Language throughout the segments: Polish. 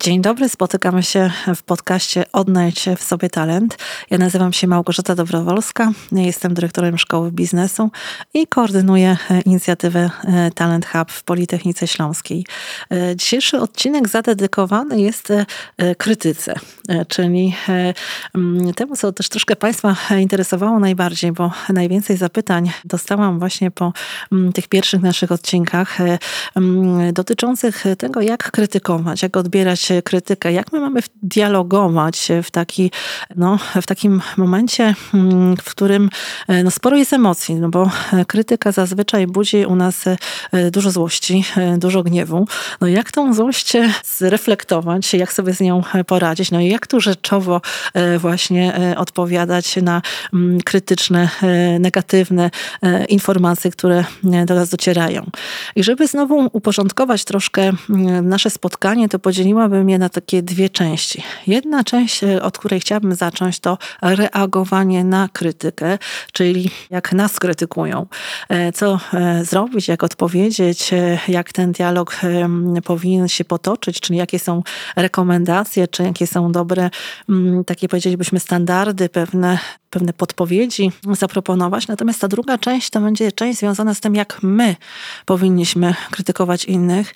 Dzień dobry, spotykamy się w podcaście Odnajdź w sobie talent. Ja nazywam się Małgorzata Dobrowolska, jestem dyrektorem Szkoły Biznesu i koordynuję inicjatywę e, Talent Hub w Politechnice Śląskiej. E, dzisiejszy odcinek zadedykowany jest e, krytyce, czyli temu, co też troszkę Państwa interesowało najbardziej, bo najwięcej zapytań dostałam właśnie po tych pierwszych naszych odcinkach dotyczących tego, jak krytykować, jak odbierać krytykę, jak my mamy dialogować w, taki, no, w takim momencie, mm, w którym e, no, sporo jest emocji, no bo krytyka zazwyczaj budzi u nas e, dużo złości, e, dużo gniewu. No jak tą złość zreflektować, jak sobie z nią poradzić, no i jak tu rzeczowo właśnie odpowiadać na mm, krytyczne, negatywne informacje, które do nas docierają. I żeby znowu uporządkować troszkę mm, nasze spotkanie, to podzieliłabym podzieliłabym je na takie dwie części. Jedna część, e, od której chciałabym zacząć, to reagowanie na krytykę, czyli jak nas krytykują. E, co e, zrobić, jak odpowiedzieć, jak ten dialog powinien się potoczyć, czyli jakie są rekomendacje, czy jakie są dobre, mm, takie powiedzielibyśmy, standardy, pewne pewne podpowiedzi zaproponować. Natomiast ta druga część to będzie część związana z tym, jak my powinniśmy krytykować innych,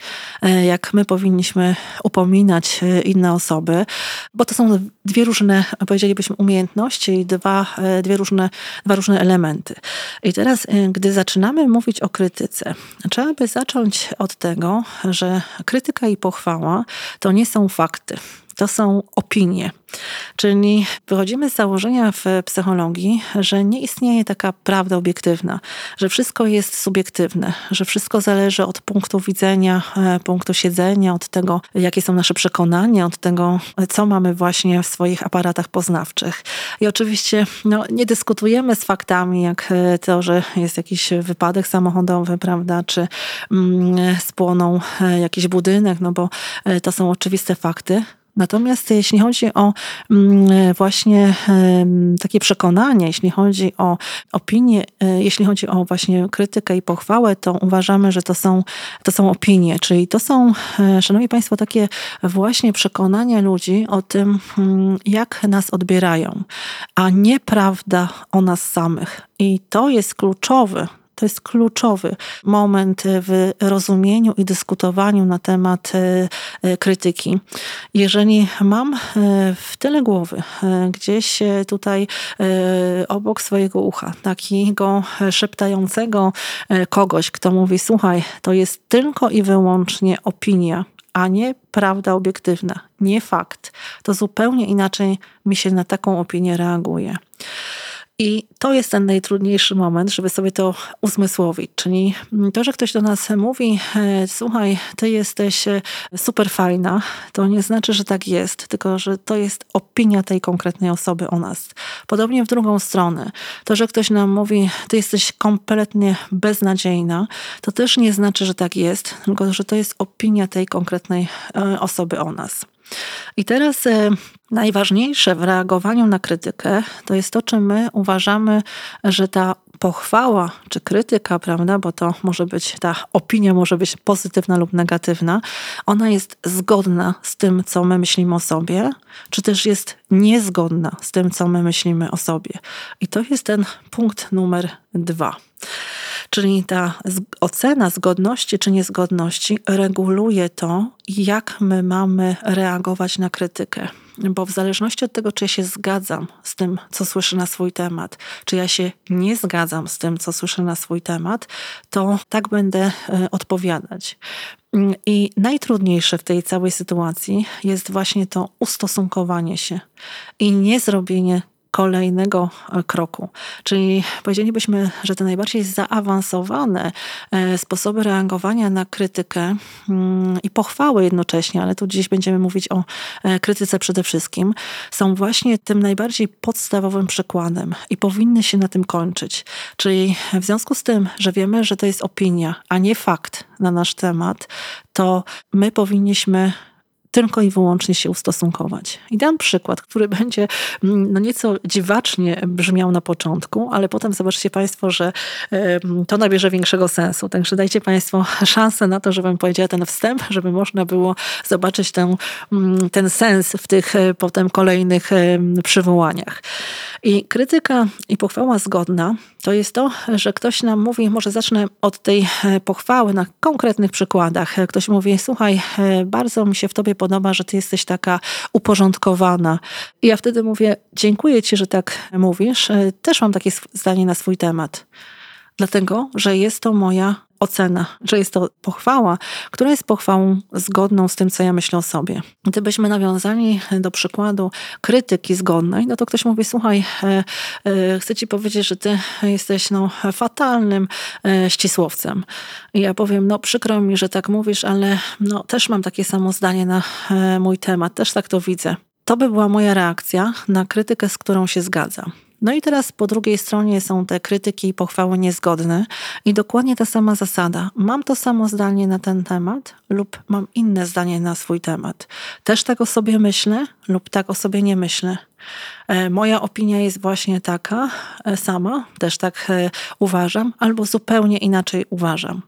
jak my powinniśmy upominać inne osoby, bo to są dwie różne, powiedzielibyśmy, umiejętności i dwa, dwie różne, dwa różne elementy. I teraz, gdy zaczynamy mówić o krytyce, trzeba by zacząć od tego, że krytyka i pochwała to nie są fakty to są opinie. Czyli wychodzimy z założenia w psychologii, że nie istnieje taka prawda obiektywna, że wszystko jest subiektywne, że wszystko zależy od punktu widzenia, e, punktu siedzenia, od tego, jakie są nasze przekonania, od tego, co mamy właśnie w swoich aparatach poznawczych. I oczywiście no, nie dyskutujemy z faktami, jak e, to, że jest jakiś wypadek samochodowy, prawda, czy mm, spłonął e, jakiś budynek, no bo to są oczywiste fakty. Natomiast jeśli chodzi o mm, właśnie takie przekonanie, jeśli chodzi o opinię, e, jeśli chodzi o właśnie krytykę i pochwałę, to uważamy, że to są, to są opinie, czyli to są, e, szanowni państwo, takie właśnie przekonania ludzi o tym, mm, jak nas odbierają, a nie prawda o nas samych. I to jest kluczowe to jest kluczowy moment w rozumieniu i dyskutowaniu na temat e, e, krytyki. Jeżeli mam e, w tyle głowy, gdzieś tutaj obok swojego ucha, takiego szeptającego kogoś, kto mówi: Słuchaj, to jest tylko i wyłącznie opinia, a nie prawda obiektywna, nie fakt, to zupełnie inaczej mi się na taką opinię reaguje. I to jest ten najtrudniejszy moment, żeby sobie to uzmysłowić. Czyli to, że ktoś do nas mówi, e, słuchaj, ty jesteś e, super fajna, to nie znaczy, że tak jest, tylko że to jest opinia tej konkretnej osoby o nas. Podobnie w drugą stronę. To, że ktoś nam mówi, ty jesteś kompletnie beznadziejna, to też nie znaczy, że tak jest, tylko że to jest opinia tej konkretnej e, osoby o nas. I teraz najważniejsze w reagowaniu na krytykę to jest to, czy my uważamy, że ta pochwała czy krytyka, prawda, bo to może być, ta opinia może być pozytywna lub negatywna, ona jest zgodna z tym, co my myślimy o sobie, czy też jest niezgodna z tym, co my myślimy o sobie. I to jest ten punkt numer dwa. Czyli ta ocena zgodności czy niezgodności reguluje to, jak my mamy reagować na krytykę. Bo w zależności od tego, czy ja się zgadzam z tym, co słyszę na swój temat, czy ja się nie zgadzam z tym, co słyszę na swój temat, to tak będę e, odpowiadać. I najtrudniejsze w tej całej sytuacji jest właśnie to ustosunkowanie się i nie zrobienie kolejnego e, kroku. Czyli powiedzielibyśmy, że te najbardziej zaawansowane e, sposoby reagowania na krytykę mm, i pochwały jednocześnie, ale tu dziś będziemy mówić o e, krytyce przede wszystkim, są właśnie tym najbardziej podstawowym przykładem i powinny się na tym kończyć. Czyli w związku z tym, że wiemy, że to jest opinia, a nie fakt na nasz temat, to my powinniśmy tylko i wyłącznie się ustosunkować. I dam przykład, który będzie mm, no nieco dziwacznie brzmiał na początku, ale potem zobaczycie Państwo, że to nabierze większego sensu. Także dajcie Państwo szansę na to, żebym powiedziała ten wstęp, żeby można było zobaczyć ten, mm, ten sens w tych e, potem kolejnych przywołaniach. I krytyka i pochwała zgodna to jest to, że ktoś nam mówi, może zacznę od tej e, pochwały na konkretnych przykładach. Ktoś mówi, słuchaj, e, bardzo mi się w tobie podoba, że ty jesteś taka uporządkowana. I ja wtedy mówię, dziękuję ci, że tak mówisz. E, też mam takie zdanie na swój temat. Dlatego, że jest to moja ocena, że jest to pochwała, która jest pochwałą zgodną z tym, co ja myślę o sobie. Gdybyśmy nawiązali do przykładu krytyki zgodnej, no to ktoś mówi, słuchaj, e, e, chcę ci powiedzieć, że ty jesteś no, fatalnym e, ścisłowcem. I ja powiem, no przykro mi, że tak mówisz, ale no, też mam takie samo zdanie na mój temat, też tak to widzę. To by była moja reakcja na krytykę, z którą się zgadzam. No i teraz po drugiej stronie są te krytyki i pochwały niezgodne i dokładnie ta sama zasada. Mam to samo zdanie na ten temat lub mam inne zdanie na swój temat. Też tak o sobie myślę lub tak o sobie nie myślę. E, moja opinia jest właśnie taka e, sama, też tak e, uważam, albo zupełnie inaczej uważam.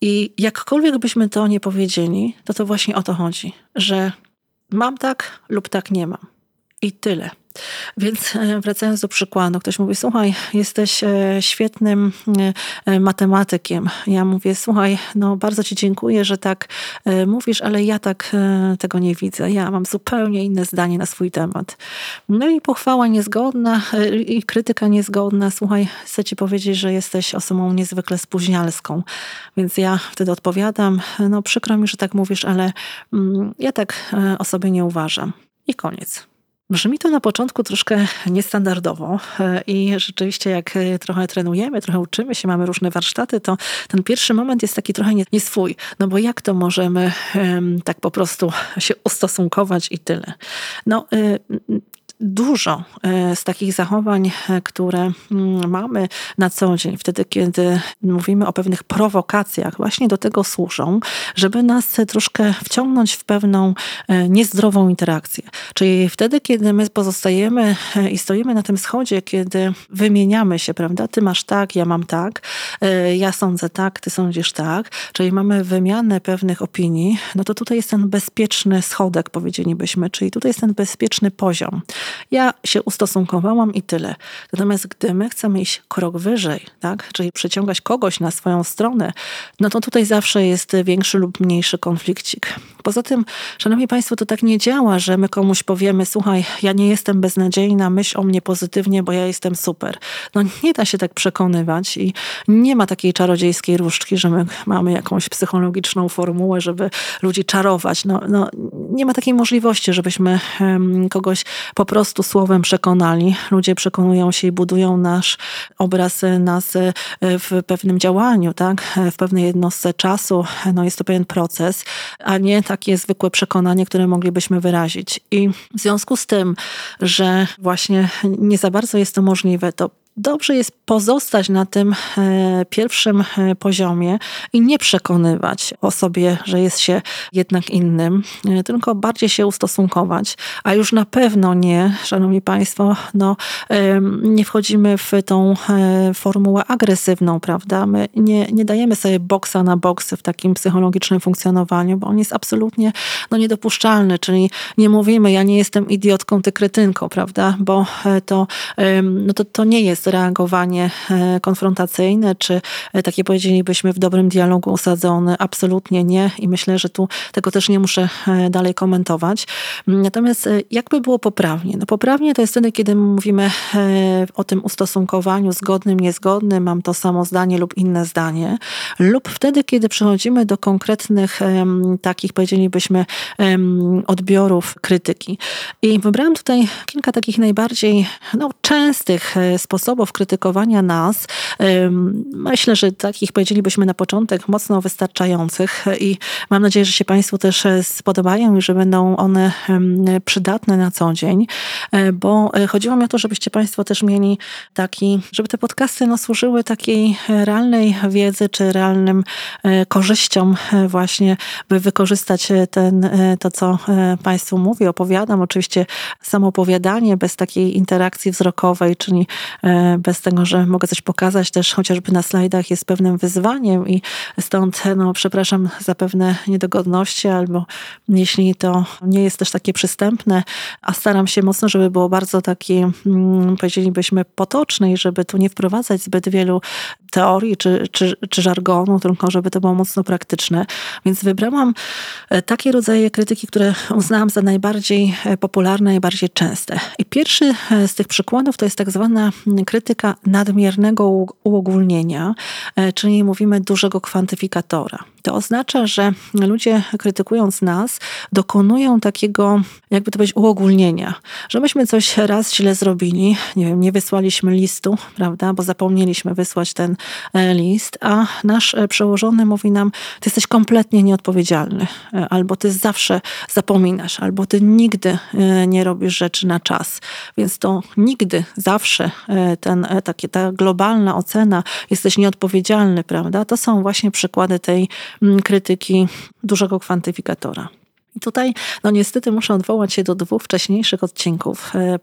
I jakkolwiek byśmy to nie powiedzieli, to to właśnie o to chodzi, że mam tak lub tak nie mam. I tyle. Więc e, wracając do przykładu, ktoś mówi, słuchaj, jesteś e, świetnym e, matematykiem. Ja mówię, słuchaj, no bardzo ci dziękuję, że tak mówisz, ale ja tak tego nie widzę. Ja mam zupełnie inne zdanie na swój temat. No i pochwała niezgodna i krytyka niezgodna. Słuchaj, chcę ci powiedzieć, że jesteś osobą niezwykle spóźnialską. Więc ja wtedy odpowiadam, no przykro mi, że tak mówisz, ale mm, ja tak o sobie nie uważam. I koniec. Brzmi to na początku troszkę niestandardowo e, i rzeczywiście jak e, trochę trenujemy, trochę uczymy się, mamy różne warsztaty, to ten pierwszy moment jest taki trochę nieswój. No bo jak to możemy tak po prostu się ustosunkować i tyle. No e, dużo e, z takich zachowań, e, które mm, mamy na co dzień, wtedy kiedy mówimy o pewnych prowokacjach, właśnie do tego służą, żeby nas troszkę wciągnąć w pewną e, niezdrową interakcję. Czyli wtedy, kiedy my pozostajemy i stoimy na tym schodzie, kiedy wymieniamy się, prawda? Ty masz tak, ja mam tak, ja sądzę tak, ty sądzisz tak, czyli mamy wymianę pewnych opinii, no to tutaj jest ten bezpieczny schodek, powiedzielibyśmy, czyli tutaj jest ten bezpieczny poziom. Ja się ustosunkowałam i tyle. Natomiast gdy my chcemy iść krok wyżej, tak, czyli przyciągać kogoś na swoją stronę, no to tutaj zawsze jest większy lub mniejszy konflikcik. Poza tym, szanowni państwo, to tak nie działa, że my komuś powiemy, słuchaj, ja nie jestem beznadziejna, myśl o mnie pozytywnie, bo ja jestem super. No nie da się tak przekonywać i nie ma takiej czarodziejskiej różdżki, że my mamy jakąś psychologiczną formułę, żeby ludzi czarować. No, no nie ma takiej możliwości, żebyśmy kogoś po prostu słowem przekonali. Ludzie przekonują się i budują nasz obraz nas e, w pewnym działaniu, tak? w pewnej jednostce czasu. No jest to pewien proces, a nie takie zwykłe przekonanie, które moglibyśmy wyrazić. I w związku z tym, że właśnie nie za bardzo jest to możliwe, to dobrze jest pozostać na tym e, pierwszym e, poziomie i nie przekonywać o sobie, że jest się jednak innym, e, tylko bardziej się ustosunkować, a już na pewno nie, szanowni państwo, no, nie wchodzimy w tą formułę agresywną, prawda? My nie, nie dajemy sobie boksa na boksy w takim psychologicznym funkcjonowaniu, bo on jest absolutnie no, niedopuszczalny, czyli nie mówimy, ja nie jestem idiotką, ty kretynką, prawda? Bo to, no to, to nie jest reagowanie e, konfrontacyjne, czy e, takie powiedzielibyśmy w dobrym dialogu usadzone? Absolutnie nie i myślę, że tu tego też nie muszę e, dalej komentować. Natomiast jakby było poprawnie? No poprawnie to jest wtedy, kiedy mówimy o tym ustosunkowaniu zgodnym, niezgodnym, mam to samo zdanie lub inne zdanie, lub wtedy, kiedy przechodzimy do konkretnych takich, powiedzielibyśmy, odbiorów krytyki. I wybrałam tutaj kilka takich najbardziej no, częstych sposobów, sposobów krytykowania nas, myślę, że takich powiedzielibyśmy na początek mocno wystarczających i mam nadzieję, że się Państwu też spodobają i że będą one przydatne na co dzień, bo chodziło mi o to, żebyście Państwo też mieli taki, żeby te podcasty no, służyły takiej realnej wiedzy czy realnym korzyściom właśnie, by wykorzystać ten, to, co Państwu mówię, opowiadam. Oczywiście samo opowiadanie bez takiej interakcji wzrokowej, czyli e, bez tego, że mogę coś pokazać też chociażby na slajdach jest pewnym wyzwaniem i stąd no, przepraszam za pewne niedogodności albo jeśli to nie jest też takie przystępne, a staram się mocno, żeby było bardzo takie, mm, powiedzielibyśmy, potoczne i żeby tu nie wprowadzać zbyt wielu teorii czy, czy, czy żargonu, tylko żeby to było mocno praktyczne. Więc wybrałam e, takie rodzaje krytyki, które uznałam za najbardziej e, popularne, najbardziej częste. I pierwszy e, z tych przykładów to jest tak zwana krytyka nadmiernego uogólnienia, czyli mówimy dużego kwantyfikatora. To oznacza, że ludzie krytykując nas, dokonują takiego, jakby to powiedzieć, uogólnienia, że myśmy coś raz źle zrobili, nie wiem, nie wysłaliśmy listu, prawda, bo zapomnieliśmy wysłać ten e, list, a nasz e, przełożony mówi nam, ty jesteś kompletnie nieodpowiedzialny, e, albo ty zawsze zapominasz, albo ty nigdy nie robisz rzeczy na czas. Więc to nigdy, zawsze ten, takie, ta globalna ocena, jesteś nieodpowiedzialny, prawda, to są właśnie przykłady tej krytyki dużego kwantyfikatora. I tutaj, no niestety, muszę odwołać się do dwóch wcześniejszych odcinków, e,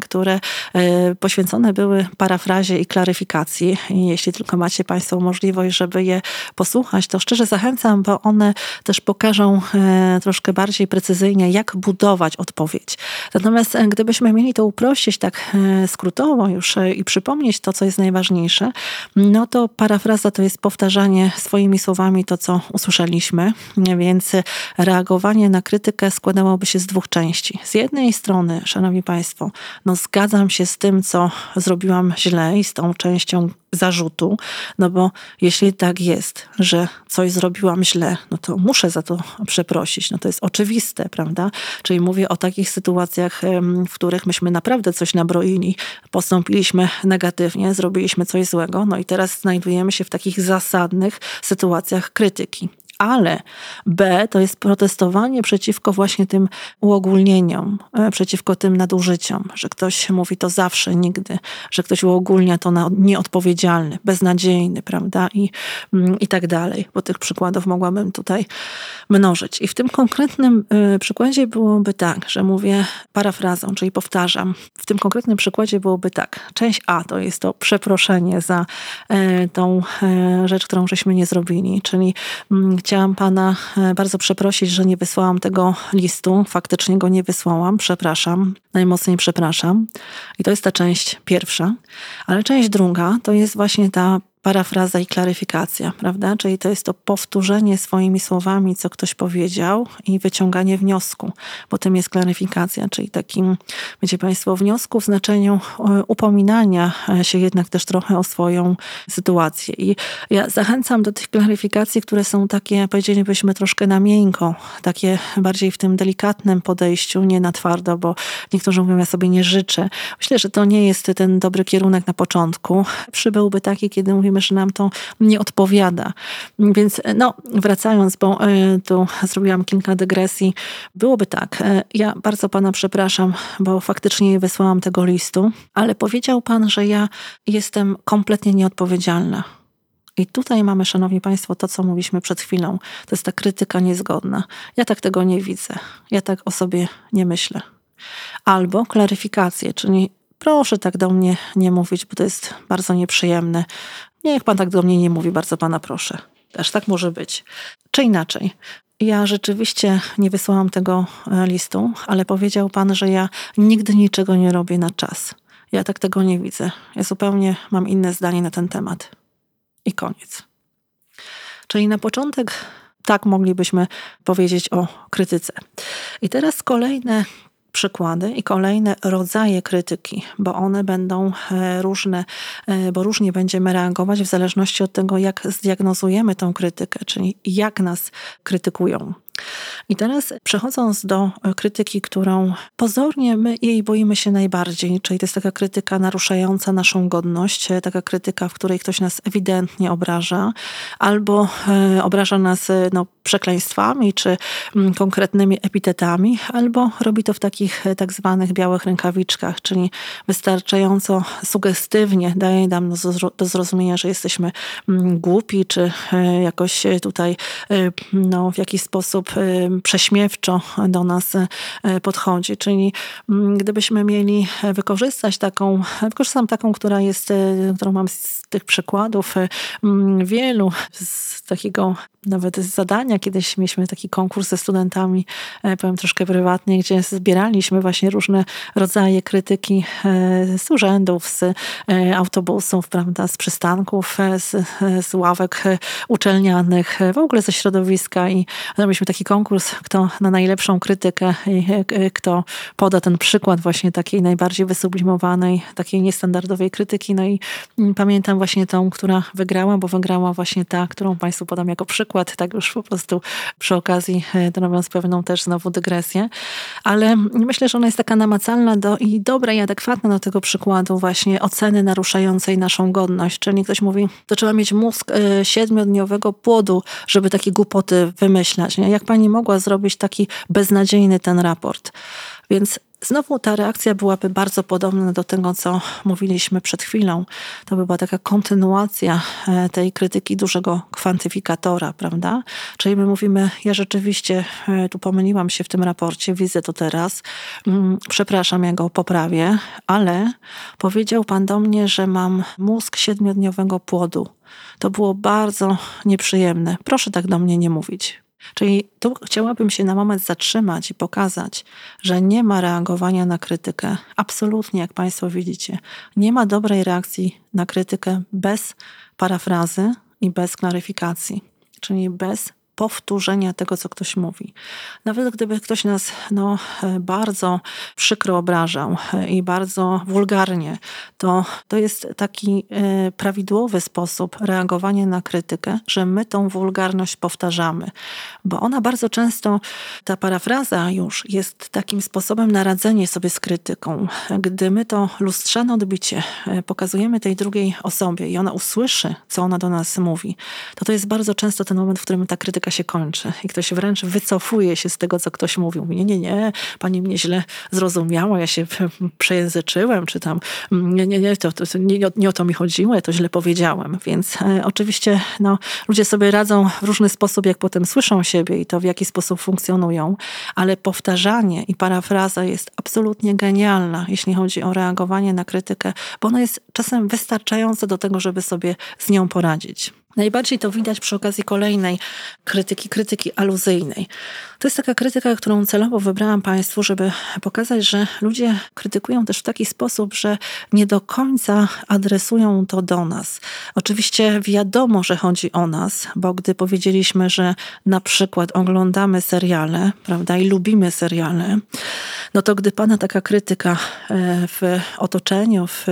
które e, poświęcone były parafrazie i klaryfikacji. I jeśli tylko macie Państwo możliwość, żeby je posłuchać, to szczerze zachęcam, bo one też pokażą e, troszkę bardziej precyzyjnie, jak budować odpowiedź. Natomiast gdybyśmy mieli to uprościć tak skrótowo już i przypomnieć to, co jest najważniejsze, no to parafraza to jest powtarzanie swoimi słowami to, co usłyszeliśmy, więc reagowanie na krytykę składałoby się z dwóch części. Z jednej strony, Szanowni Państwo, no zgadzam się z tym, co zrobiłam źle i z tą częścią zarzutu, no bo jeśli tak jest, że coś zrobiłam źle, no to muszę za to przeprosić. No to jest oczywiste, prawda? Czyli mówię o takich sytuacjach, w których myśmy naprawdę coś nabroili, postąpiliśmy negatywnie, zrobiliśmy coś złego, no i teraz znajdujemy się w takich zasadnych sytuacjach krytyki ale B to jest protestowanie przeciwko właśnie tym uogólnieniom, e, przeciwko tym nadużyciom, że ktoś mówi to zawsze, nigdy, że ktoś uogólnia to na nieodpowiedzialny, beznadziejny, prawda, i, mm, i tak dalej, bo tych przykładów mogłabym tutaj mnożyć. I w tym konkretnym y, przykładzie byłoby tak, że mówię parafrazą, czyli powtarzam. W tym konkretnym przykładzie byłoby tak. Część A to jest to przeproszenie za y, tą rzecz, którą żeśmy nie zrobili, czyli y, chciałam pana e, bardzo przeprosić, że nie wysłałam tego listu. Faktycznie go nie wysłałam. Przepraszam. Najmocniej przepraszam. I to jest ta część pierwsza. Ale część druga to jest właśnie ta parafraza i klaryfikacja, prawda? Czyli to jest to powtórzenie swoimi słowami, co ktoś powiedział i wyciąganie wniosku, bo tym jest klaryfikacja, czyli takim, wiecie Państwo, wniosku w znaczeniu e, upominania się jednak też trochę o swoją sytuację. I ja zachęcam do tych klaryfikacji, które są takie, powiedzielibyśmy, troszkę na miękko, takie bardziej w tym delikatnym podejściu, nie na twardo, bo niektórzy mówią, ja sobie nie życzę. Myślę, że to nie jest ten dobry kierunek na początku. Przybyłby taki, kiedy mówimy, że nam to nie odpowiada. Więc no, wracając, bo e, tu zrobiłam kilka dygresji, byłoby tak. E, ja bardzo pana przepraszam, bo faktycznie nie wysłałam tego listu, ale powiedział pan, że ja jestem kompletnie nieodpowiedzialna. I tutaj mamy, szanowni państwo, to, co mówiliśmy przed chwilą. To jest ta krytyka niezgodna. Ja tak tego nie widzę. Ja tak o sobie nie myślę. Albo klaryfikację, czyli proszę tak do mnie nie mówić, bo to jest bardzo nieprzyjemne. Niech pan tak do mnie nie mówi, bardzo pana proszę. Też tak może być. Czy inaczej. Ja rzeczywiście nie wysłałam tego e, listu, ale powiedział pan, że ja nigdy niczego nie robię na czas. Ja tak tego nie widzę. Ja zupełnie mam inne zdanie na ten temat. I koniec. Czyli na początek tak moglibyśmy powiedzieć o krytyce. I teraz kolejne przykłady i kolejne rodzaje krytyki, bo one będą e, różne, e, bo różnie będziemy reagować w zależności od tego, jak zdiagnozujemy tą krytykę, czyli jak nas krytykują. I teraz przechodząc do krytyki, którą pozornie my jej boimy się najbardziej, czyli to jest taka krytyka naruszająca naszą godność, taka krytyka, w której ktoś nas ewidentnie obraża, albo e, obraża nas e, no, przekleństwami czy mm, konkretnymi epitetami, albo robi to w takich e, tak zwanych białych rękawiczkach, czyli wystarczająco sugestywnie daje nam do zrozumienia, że jesteśmy mm, głupi, czy jakoś tutaj no, w jakiś sposób prześmiewczo do nas podchodzi. Czyli mm, gdybyśmy mieli wykorzystać taką, wykorzystam taką, która jest, którą mam z tych przykładów wielu, z takiego nawet z zadania. Kiedyś mieliśmy taki konkurs ze studentami, powiem troszkę prywatnie, gdzie zbieraliśmy właśnie różne rodzaje krytyki z urzędów, z autobusów, prawda, z przystanków, z, z ławek uczelnianych, w ogóle ze środowiska i zrobiliśmy taki konkurs, kto na najlepszą krytykę, kto poda ten przykład właśnie takiej najbardziej wysublimowanej, takiej niestandardowej krytyki. No i mm, pamiętam właśnie tą, która wygrała, bo wygrała właśnie ta, którą Państwu podam jako przykład tak już po prostu przy okazji robiąc pewną też znowu dygresję, ale myślę, że ona jest taka namacalna do, i dobra i adekwatna do tego przykładu właśnie oceny naruszającej naszą godność. Czyli ktoś mówi, to trzeba mieć mózg siedmiodniowego płodu, żeby takie głupoty wymyślać. Nie? Jak pani mogła zrobić taki beznadziejny ten raport? Więc Znowu ta reakcja byłaby bardzo podobna do tego, co mówiliśmy przed chwilą. To by była taka kontynuacja e, tej krytyki dużego kwantyfikatora, prawda? Czyli my mówimy, ja rzeczywiście e, tu pomyliłam się w tym raporcie, widzę to teraz, mm, przepraszam, ja go poprawię, ale powiedział pan do mnie, że mam mózg siedmiodniowego płodu. To było bardzo nieprzyjemne. Proszę tak do mnie nie mówić. Czyli tu chciałabym się na moment zatrzymać i pokazać, że nie ma reagowania na krytykę. Absolutnie, jak Państwo widzicie, nie ma dobrej reakcji na krytykę bez parafrazy i bez klaryfikacji, czyli bez powtórzenia tego, co ktoś mówi. Nawet gdyby ktoś nas no, bardzo przykro obrażał i bardzo wulgarnie, to to jest taki e, prawidłowy sposób reagowania na krytykę, że my tą wulgarność powtarzamy, bo ona bardzo często, ta parafraza już jest takim sposobem na radzenie sobie z krytyką. Gdy my to lustrzane odbicie e, pokazujemy tej drugiej osobie i ona usłyszy, co ona do nas mówi, to to jest bardzo często ten moment, w którym ta krytyka się kończy. I ktoś wręcz wycofuje się z tego, co ktoś mówił. Nie, nie, nie, pani mnie źle zrozumiała, ja się przejęzyczyłem, czy tam nie, nie, nie, to, to nie, nie o to mi chodziło, ja to źle powiedziałem. Więc e, oczywiście no, ludzie sobie radzą w różny sposób, jak potem słyszą siebie i to w jaki sposób funkcjonują, ale powtarzanie i parafraza jest absolutnie genialna, jeśli chodzi o reagowanie na krytykę, bo ona jest czasem wystarczająca do tego, żeby sobie z nią poradzić. Najbardziej to widać przy okazji kolejnej krytyki, krytyki aluzyjnej. To jest taka krytyka, którą celowo wybrałam Państwu, żeby pokazać, że ludzie krytykują też w taki sposób, że nie do końca adresują to do nas. Oczywiście wiadomo, że chodzi o nas, bo gdy powiedzieliśmy, że na przykład oglądamy seriale, prawda, i lubimy seriale, no to gdy Pana taka krytyka e, w otoczeniu, w,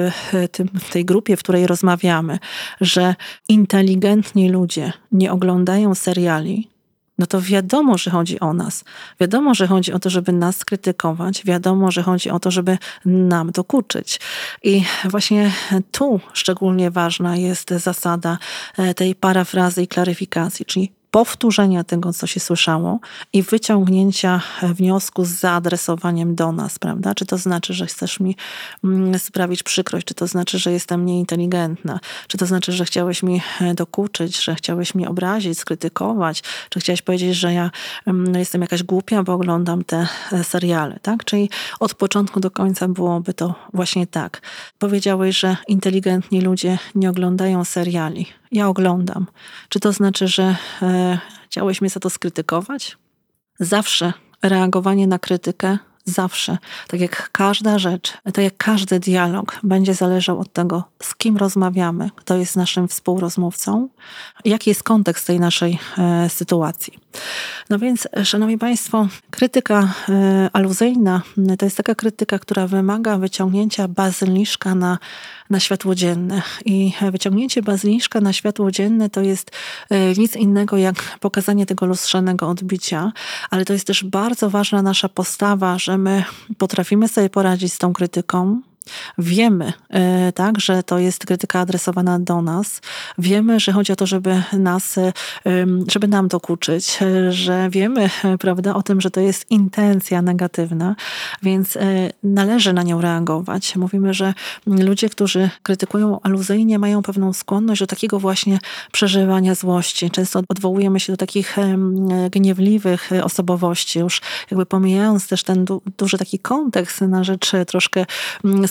tym, w tej grupie, w której rozmawiamy, że inteligentni ludzie nie oglądają seriali, no to wiadomo, że chodzi o nas. Wiadomo, że chodzi o to, żeby nas krytykować. Wiadomo, że chodzi o to, żeby nam dokuczyć. I właśnie tu szczególnie ważna jest zasada e, tej parafrazy i klaryfikacji, czyli powtórzenia tego, co się słyszało i wyciągnięcia wniosku z zaadresowaniem do nas, prawda? Czy to znaczy, że chcesz mi mm, sprawić przykrość? Czy to znaczy, że jestem nieinteligentna? Czy to znaczy, że chciałeś mi e, dokuczyć? Że chciałeś mnie obrazić, skrytykować? Czy chciałeś powiedzieć, że ja mm, no, jestem jakaś głupia, bo oglądam te e, seriale, tak? Czyli od początku do końca byłoby to właśnie tak. Powiedziałeś, że inteligentni ludzie nie oglądają seriali ja oglądam. Czy to znaczy, że e, chciałeś mnie za to skrytykować? Zawsze reagowanie na krytykę, zawsze, tak jak każda rzecz, tak jak każdy dialog, będzie zależał od tego, z kim rozmawiamy, kto jest naszym współrozmówcą, jaki jest kontekst tej naszej e, sytuacji. No więc, szanowni państwo, krytyka aluzyjna to jest taka krytyka, która wymaga wyciągnięcia bazyliszka na na światło dzienne. I wyciągnięcie bazyliszka na światło dzienne to jest e, nic innego jak pokazanie tego lustrzanego odbicia, ale to jest też bardzo ważna nasza postawa, że my potrafimy sobie poradzić z tą krytyką, Wiemy, e, tak, że to jest krytyka adresowana do nas. Wiemy, że chodzi o to, żeby nas, e, żeby nam dokuczyć, e, że wiemy, prawda, o tym, że to jest intencja negatywna, więc należy na nią reagować. Mówimy, że ludzie, którzy krytykują aluzyjnie, mają pewną skłonność do takiego właśnie przeżywania złości. Często odwołujemy się do takich gniewliwych osobowości, już jakby pomijając też ten duży taki kontekst na rzecz troszkę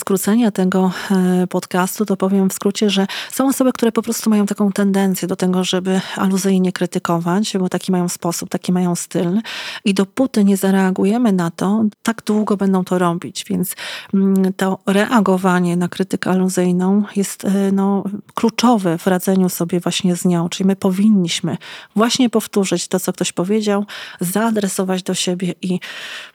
skrócenia tego e, podcastu, to powiem w skrócie, że są osoby, które po prostu mają taką tendencję do tego, żeby aluzyjnie krytykować, bo taki mają sposób, taki mają styl. I dopóty nie zareagujemy na to, tak długo będą to robić, więc mm, to reagowanie na krytykę aluzyjną jest e, no, kluczowe w radzeniu sobie właśnie z nią, czyli my powinniśmy właśnie powtórzyć to, co ktoś powiedział, zaadresować do siebie i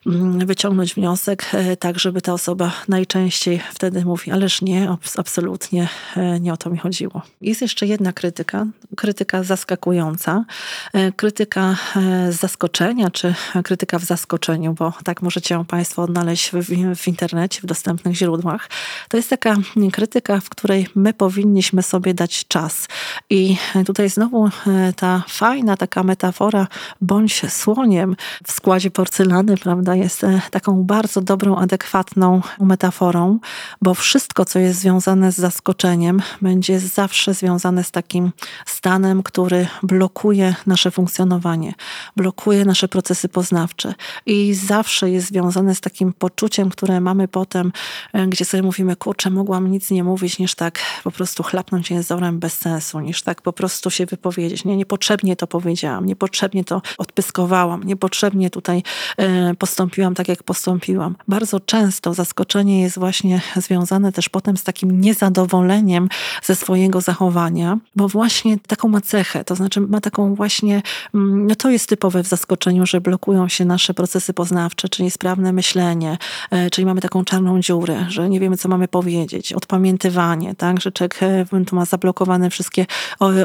mm, wyciągnąć wniosek, e, tak żeby ta osoba najczęściej wtedy mówi, ależ nie, absolutnie e, nie o to mi chodziło. Jest jeszcze jedna krytyka, krytyka zaskakująca, e, krytyka e, z zaskoczenia, czy krytyka w zaskoczeniu, bo tak możecie ją Państwo odnaleźć w, w internecie, w dostępnych źródłach. To jest taka krytyka, w której my powinniśmy sobie dać czas. I tutaj znowu ta fajna taka metafora, bądź słoniem w składzie porcelany, prawda, jest taką bardzo dobrą, adekwatną metaforą, bo wszystko, co jest związane z zaskoczeniem, będzie zawsze związane z takim stanem, który blokuje nasze funkcjonowanie, blokuje nasze procesy poznawcze i zawsze jest związane z takim poczuciem, które mamy potem, e, gdzie sobie mówimy, kurczę, mogłam nic nie mówić, niż tak po prostu chlapnąć jęzorem bez sensu, niż tak po prostu się wypowiedzieć. Nie, niepotrzebnie to powiedziałam, niepotrzebnie to odpyskowałam, niepotrzebnie tutaj e, postąpiłam tak, jak postąpiłam. Bardzo często zaskoczenie jest właśnie związane też potem z takim niezadowoleniem ze swojego zachowania, bo właśnie taką ma cechę, to znaczy ma taką właśnie, mm, no to jest typowe w zaskoczeniu, że blokują się nasze procesy poznawcze, czyli sprawne myślenie, e, czyli mamy taką czarną dziurę, że nie wiemy, co mamy powiedzieć, odpamiętywanie, tak, że człowiek e, tu ma zablokowane wszystkie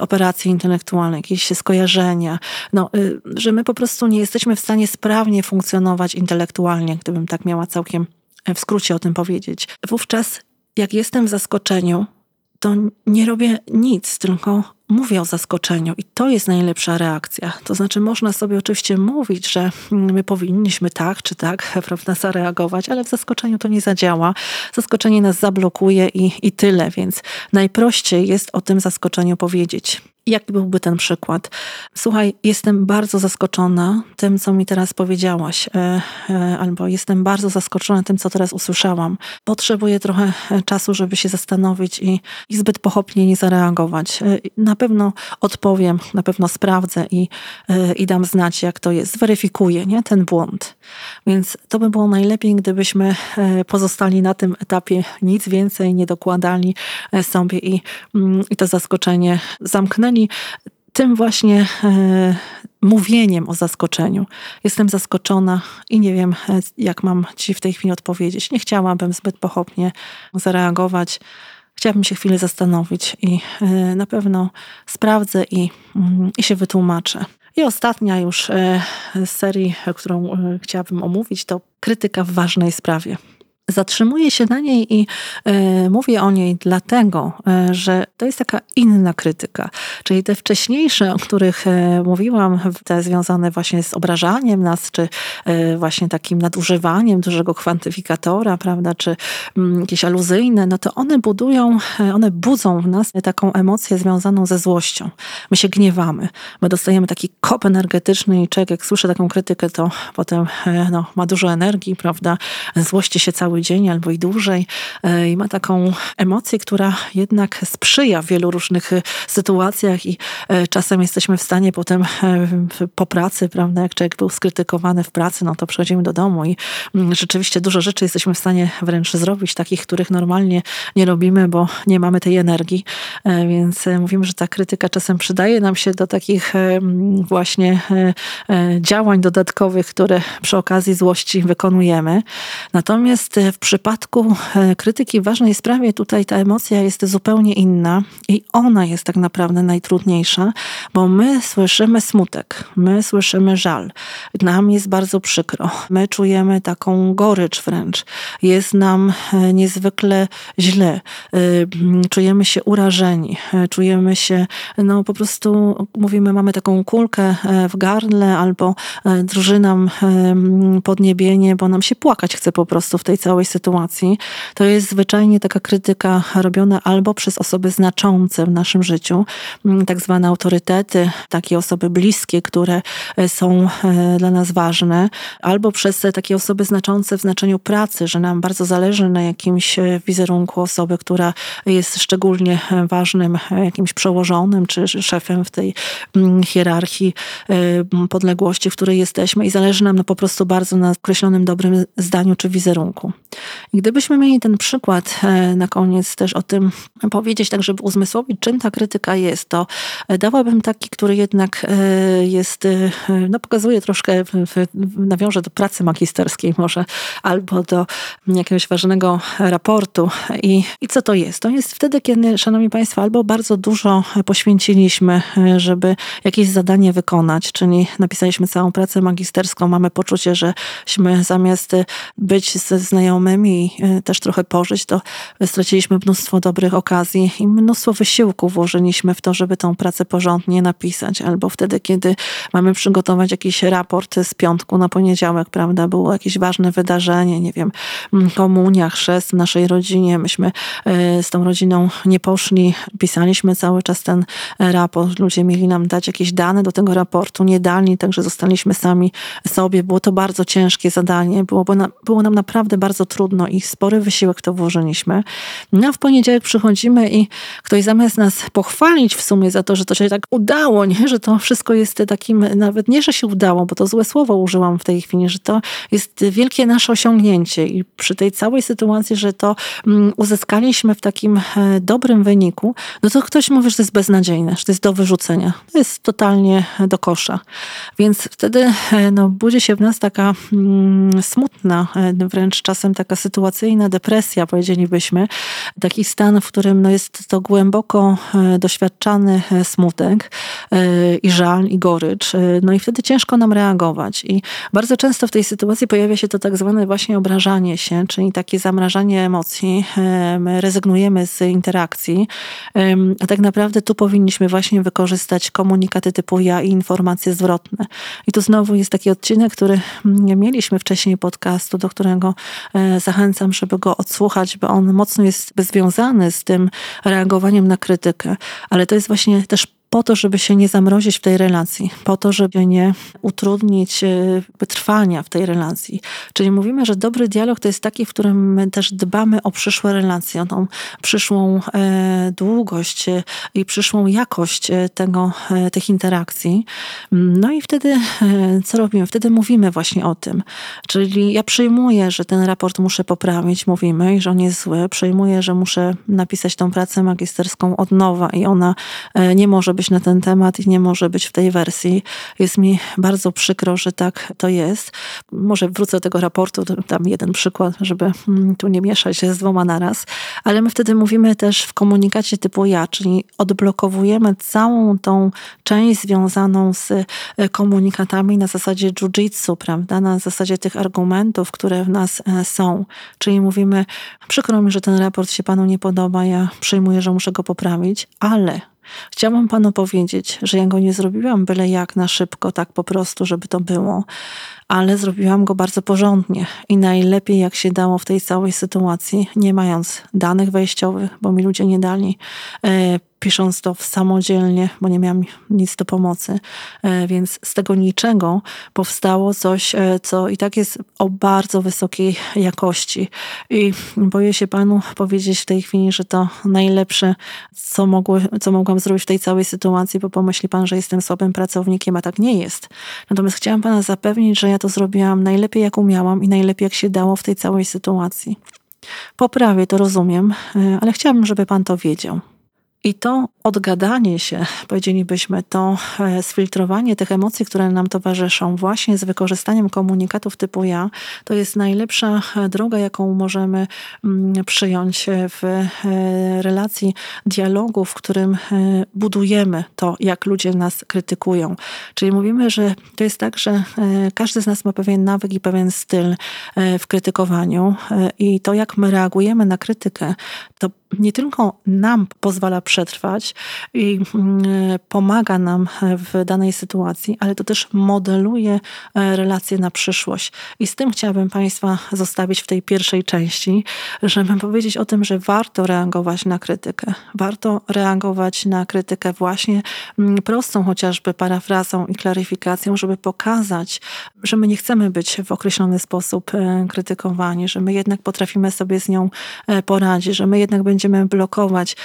operacje intelektualne, jakieś skojarzenia, no, y, że my po prostu nie jesteśmy w stanie sprawnie funkcjonować intelektualnie, gdybym tak miała całkiem w skrócie o tym powiedzieć. Wówczas, jak jestem w zaskoczeniu, to nie robię nic, tylko mówię o zaskoczeniu i to jest najlepsza reakcja. To znaczy, można sobie oczywiście mówić, że my powinniśmy tak czy tak, prawda, zareagować, ale w zaskoczeniu to nie zadziała. Zaskoczenie nas zablokuje i, i tyle, więc najprościej jest o tym zaskoczeniu powiedzieć. Jaki byłby ten przykład? Słuchaj, jestem bardzo zaskoczona tym, co mi teraz powiedziałaś, e, e, albo jestem bardzo zaskoczona tym, co teraz usłyszałam. Potrzebuję trochę e, czasu, żeby się zastanowić i, i zbyt pochopnie nie zareagować. Na pewno odpowiem, na pewno sprawdzę i, i dam znać, jak to jest. Zweryfikuję nie? ten błąd. Więc to by było najlepiej, gdybyśmy pozostali na tym etapie, nic więcej nie dokładali sobie i, mm, i to zaskoczenie zamknęli tym właśnie e, mówieniem o zaskoczeniu. Jestem zaskoczona i nie wiem, e, jak mam Ci w tej chwili odpowiedzieć. Nie chciałabym zbyt pochopnie zareagować. Chciałabym się chwilę zastanowić i e, na pewno sprawdzę i, mm, i się wytłumaczę. I ostatnia już z serii, którą chciałabym omówić, to krytyka w ważnej sprawie. Zatrzymuję się na niej i y, mówię o niej dlatego, y, że to jest taka inna krytyka. Czyli te wcześniejsze, o których y, mówiłam, te związane właśnie z obrażaniem nas, czy właśnie takim nadużywaniem dużego kwantyfikatora, prawda, czy mm, jakieś aluzyjne, no to one budują, one budzą w nas taką emocję związaną ze złością. My się gniewamy. My dostajemy taki kop energetyczny i człowiek, jak słyszę taką krytykę, to potem no, ma dużo energii, prawda, złości się cały cały dzień albo i dłużej i ma taką emocję, która jednak sprzyja w wielu różnych sytuacjach i czasem jesteśmy w stanie potem po pracy, prawda, jak człowiek był skrytykowany w pracy, no to przychodzimy do domu i mm, rzeczywiście dużo rzeczy jesteśmy w stanie wręcz zrobić, takich, których normalnie nie robimy, bo nie mamy tej energii, więc mówimy, że ta krytyka czasem przydaje nam się do takich właśnie działań dodatkowych, które przy okazji złości wykonujemy. Natomiast w przypadku krytyki w ważnej sprawie tutaj ta emocja jest zupełnie inna i ona jest tak naprawdę najtrudniejsza, bo my słyszymy smutek, my słyszymy żal. Nam jest bardzo przykro. My czujemy taką gorycz wręcz. Jest nam niezwykle źle. Czujemy się urażeni. Czujemy się, no po prostu mówimy, mamy taką kulkę w gardle albo drży nam podniebienie, bo nam się płakać chce po prostu w tej całej sytuacji. To jest zwyczajnie taka krytyka robiona albo przez osoby znaczące w naszym życiu, mm, tak zwane autorytety, takie osoby bliskie, które e, są e, dla nas ważne, albo przez takie osoby znaczące w znaczeniu pracy, że nam bardzo zależy na jakimś e, wizerunku osoby, która jest szczególnie ważnym jakimś przełożonym czy szefem w tej mm, hierarchii podległości, w której jesteśmy i zależy nam po prostu bardzo na określonym dobrym zdaniu czy wizerunku. Gdybyśmy mieli ten przykład na koniec też o tym powiedzieć, tak żeby uzmysłowić, czym ta krytyka jest, to dałabym taki, który jednak e, jest, e, no pokazuje troszkę, nawiąże do pracy magisterskiej może, albo do jakiegoś ważnego raportu. I, I co to jest? To jest wtedy, kiedy, szanowni państwo, albo bardzo dużo poświęciliśmy, e, żeby jakieś zadanie wykonać, czyli napisaliśmy całą pracę magisterską, mamy poczucie, żeśmy zamiast być ze znajomymi i też trochę pożyć, to straciliśmy mnóstwo dobrych okazji i mnóstwo wysiłku włożyliśmy w to, żeby tą pracę porządnie napisać. Albo wtedy, kiedy mamy przygotować jakiś raport z piątku na poniedziałek, prawda, było jakieś ważne wydarzenie, nie wiem, mm, komunia, chrzest w naszej rodzinie. Myśmy e, z tą rodziną nie poszli, pisaliśmy cały czas ten raport. Ludzie mieli nam dać jakieś dane do tego raportu, nie dali, także zostaliśmy sami sobie. Było to bardzo ciężkie zadanie, było, było nam naprawdę bardzo trudno i spory wysiłek to włożyliśmy. No a w poniedziałek przychodzimy i ktoś zamiast nas pochwalić w sumie za to, że to się tak udało, nie? że to wszystko jest takim, nawet nie, że się udało, bo to złe słowo użyłam w tej chwili, że to jest wielkie nasze osiągnięcie i przy tej całej sytuacji, że to mm, uzyskaliśmy w takim e, dobrym wyniku, no to ktoś mówi, że to jest beznadziejne, że to jest do wyrzucenia. To jest totalnie do kosza. Więc wtedy e, no, budzi się w nas taka mm, smutna, e, wręcz czasem taka sytuacyjna depresja, powiedzielibyśmy, taki stan, w którym no, jest to głęboko e, doświadczany e, smutek e, i żal i gorycz. No i wtedy ciężko nam reagować. I bardzo często w tej sytuacji pojawia się to tak zwane właśnie obrażanie się, czyli takie zamrażanie emocji. My rezygnujemy z interakcji, a tak naprawdę tu powinniśmy właśnie wykorzystać komunikaty typu ja i informacje zwrotne. I tu znowu jest taki odcinek, który mm, mieliśmy wcześniej podcastu, do którego zachęcam, żeby go odsłuchać, bo on mocno jest związany z tym reagowaniem na krytykę, ale to jest właśnie też po to, żeby się nie zamrozić w tej relacji, po to, żeby nie utrudnić e, wytrwania w tej relacji. Czyli mówimy, że dobry dialog to jest taki, w którym my też dbamy o przyszłe relacje, o tą przyszłą e, długość e, i przyszłą jakość tego, tych interakcji. No i wtedy co robimy? Wtedy mówimy właśnie o tym. Czyli ja przyjmuję, że ten raport muszę poprawić, mówimy, i że on jest zły. Przyjmuję, że muszę napisać tą pracę magisterską od nowa i ona nie może być na ten temat i nie może być w tej wersji. Jest mi bardzo przykro, że tak to jest. Może wrócę do tego raportu, dam jeden przykład, żeby mm, tu nie mieszać się z dwoma naraz, ale my wtedy mówimy też w komunikacie typu ja, czyli odblokowujemy całą tą część związaną z e, komunikatami na zasadzie jiu-jitsu, prawda, na zasadzie tych argumentów, które w nas e, są. Czyli mówimy, przykro mi, że ten raport się panu nie podoba, ja przyjmuję, że muszę go poprawić, ale Chciałam panu powiedzieć, że ja go nie zrobiłam byle jak na szybko, tak po prostu, żeby to było, ale zrobiłam go bardzo porządnie i najlepiej jak się dało w tej całej sytuacji, nie mając danych wejściowych, bo mi ludzie nie dali, e, pisząc to samodzielnie, bo nie miałam nic do pomocy. E, więc z tego niczego powstało coś, e, co i tak jest o bardzo wysokiej jakości. I boję się panu powiedzieć w tej chwili, że to najlepsze, co, mogło, co mogłam zrobić w tej całej sytuacji, bo pomyśli pan, że jestem słabym pracownikiem, a tak nie jest. Natomiast chciałam pana zapewnić, że ja to zrobiłam najlepiej, jak umiałam i najlepiej, jak się dało w tej całej sytuacji. Poprawię, to rozumiem, e, ale chciałabym, żeby pan to wiedział. I to odgadanie się, powiedzielibyśmy, to e, sfiltrowanie tych emocji, które nam towarzyszą, właśnie z wykorzystaniem komunikatów typu ja, to jest najlepsza e, droga, jaką możemy mm, przyjąć w e, relacji dialogu, w którym budujemy to, jak ludzie nas krytykują. Czyli mówimy, że to jest tak, że każdy z nas ma pewien nawyk i pewien styl w krytykowaniu i to, jak my reagujemy na krytykę, to nie tylko nam pozwala przetrwać i mm, pomaga nam w danej sytuacji, ale to też modeluje e, relacje na przyszłość. I z tym chciałabym Państwa zostawić w tej pierwszej części, żeby powiedzieć o tym, że warto reagować na krytykę. Warto reagować na krytykę właśnie mm, prostą chociażby parafrazą i klaryfikacją, żeby pokazać, że my nie chcemy być w określony sposób e, krytykowani, że my jednak potrafimy sobie z nią e, poradzić, że my jednak będziemy blokować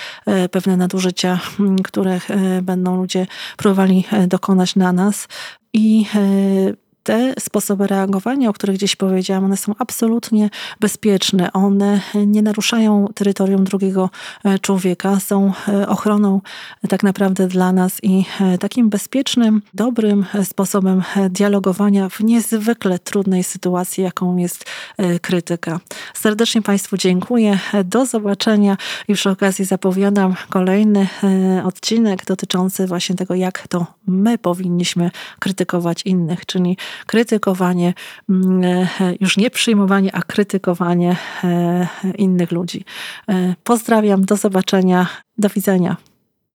pewne nadużycia których e, będą ludzie próbowali e, dokonać na nas. I e, te sposoby reagowania, o których gdzieś powiedziałam, one są absolutnie bezpieczne. One nie naruszają terytorium drugiego e, człowieka, są e, ochroną tak naprawdę dla nas i e, takim bezpiecznym, dobrym sposobem dialogowania w niezwykle trudnej sytuacji, jaką jest krytyka. Serdecznie Państwu dziękuję. Do zobaczenia i przy okazji zapowiadam kolejny odcinek dotyczący właśnie tego, jak to my powinniśmy krytykować innych, czyli krytykowanie, mm, e, już nie przyjmowanie, a krytykowanie e, innych ludzi. E, pozdrawiam, do zobaczenia, do widzenia.